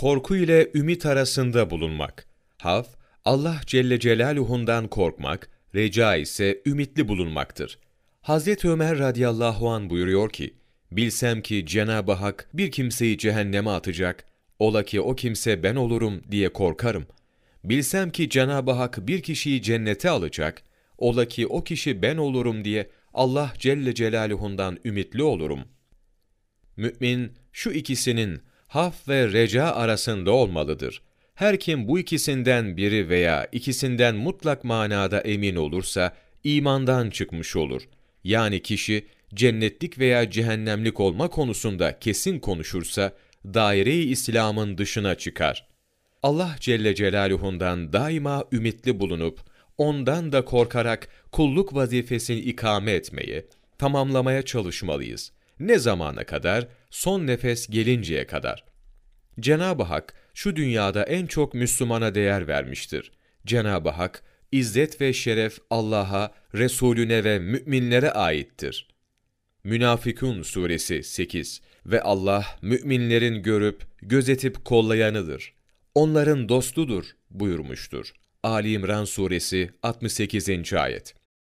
korku ile ümit arasında bulunmak. Haf, Allah Celle Celaluhu'ndan korkmak, reca ise ümitli bulunmaktır. Hazreti Ömer radıyallahu an buyuruyor ki, Bilsem ki Cenab-ı Hak bir kimseyi cehenneme atacak, ola ki o kimse ben olurum diye korkarım. Bilsem ki Cenab-ı Hak bir kişiyi cennete alacak, ola ki o kişi ben olurum diye Allah Celle Celaluhu'ndan ümitli olurum. Mü'min şu ikisinin haf ve reca arasında olmalıdır. Her kim bu ikisinden biri veya ikisinden mutlak manada emin olursa imandan çıkmış olur. Yani kişi cennetlik veya cehennemlik olma konusunda kesin konuşursa daire-i İslam'ın dışına çıkar. Allah Celle Celaluhu'ndan daima ümitli bulunup ondan da korkarak kulluk vazifesini ikame etmeye, tamamlamaya çalışmalıyız. Ne zamana kadar? Son nefes gelinceye kadar. Cenab-ı Hak şu dünyada en çok Müslümana değer vermiştir. Cenab-ı Hak İzzet ve şeref Allah'a, Resulüne ve müminlere aittir. Münafikun suresi 8 ve Allah müminlerin görüp gözetip kollayanıdır. Onların dostudur buyurmuştur. Ali İmran suresi 68. ayet.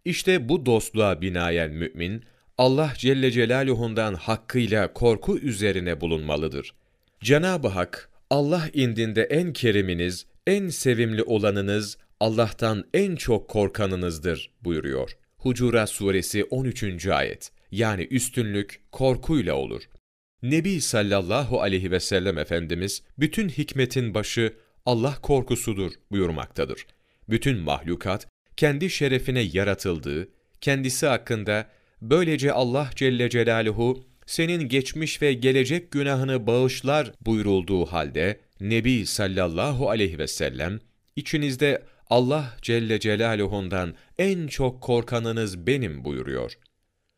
İşte bu dostluğa binaen mümin Allah Celle Celaluhu'ndan hakkıyla korku üzerine bulunmalıdır. Cenab-ı Hak Allah indinde en keriminiz, en sevimli olanınız, Allah'tan en çok korkanınızdır buyuruyor. Hucurat suresi 13. ayet. Yani üstünlük korkuyla olur. Nebi sallallahu aleyhi ve sellem Efendimiz, bütün hikmetin başı Allah korkusudur buyurmaktadır. Bütün mahlukat, kendi şerefine yaratıldığı, kendisi hakkında, böylece Allah Celle Celaluhu, senin geçmiş ve gelecek günahını bağışlar buyurulduğu halde, Nebi sallallahu aleyhi ve sellem, içinizde Allah Celle Celaluhu'ndan en çok korkanınız benim buyuruyor.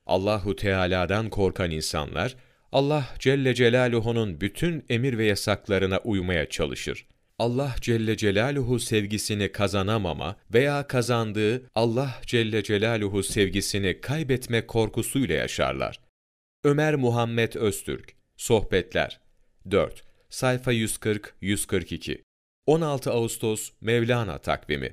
Allahu Teala'dan korkan insanlar, Allah Celle Celaluhu'nun bütün emir ve yasaklarına uymaya çalışır. Allah Celle Celaluhu sevgisini kazanamama veya kazandığı Allah Celle Celaluhu sevgisini kaybetme korkusuyla yaşarlar. Ömer Muhammed Öztürk Sohbetler 4 Sayfa 140-142 16 Ağustos Mevlana takvimi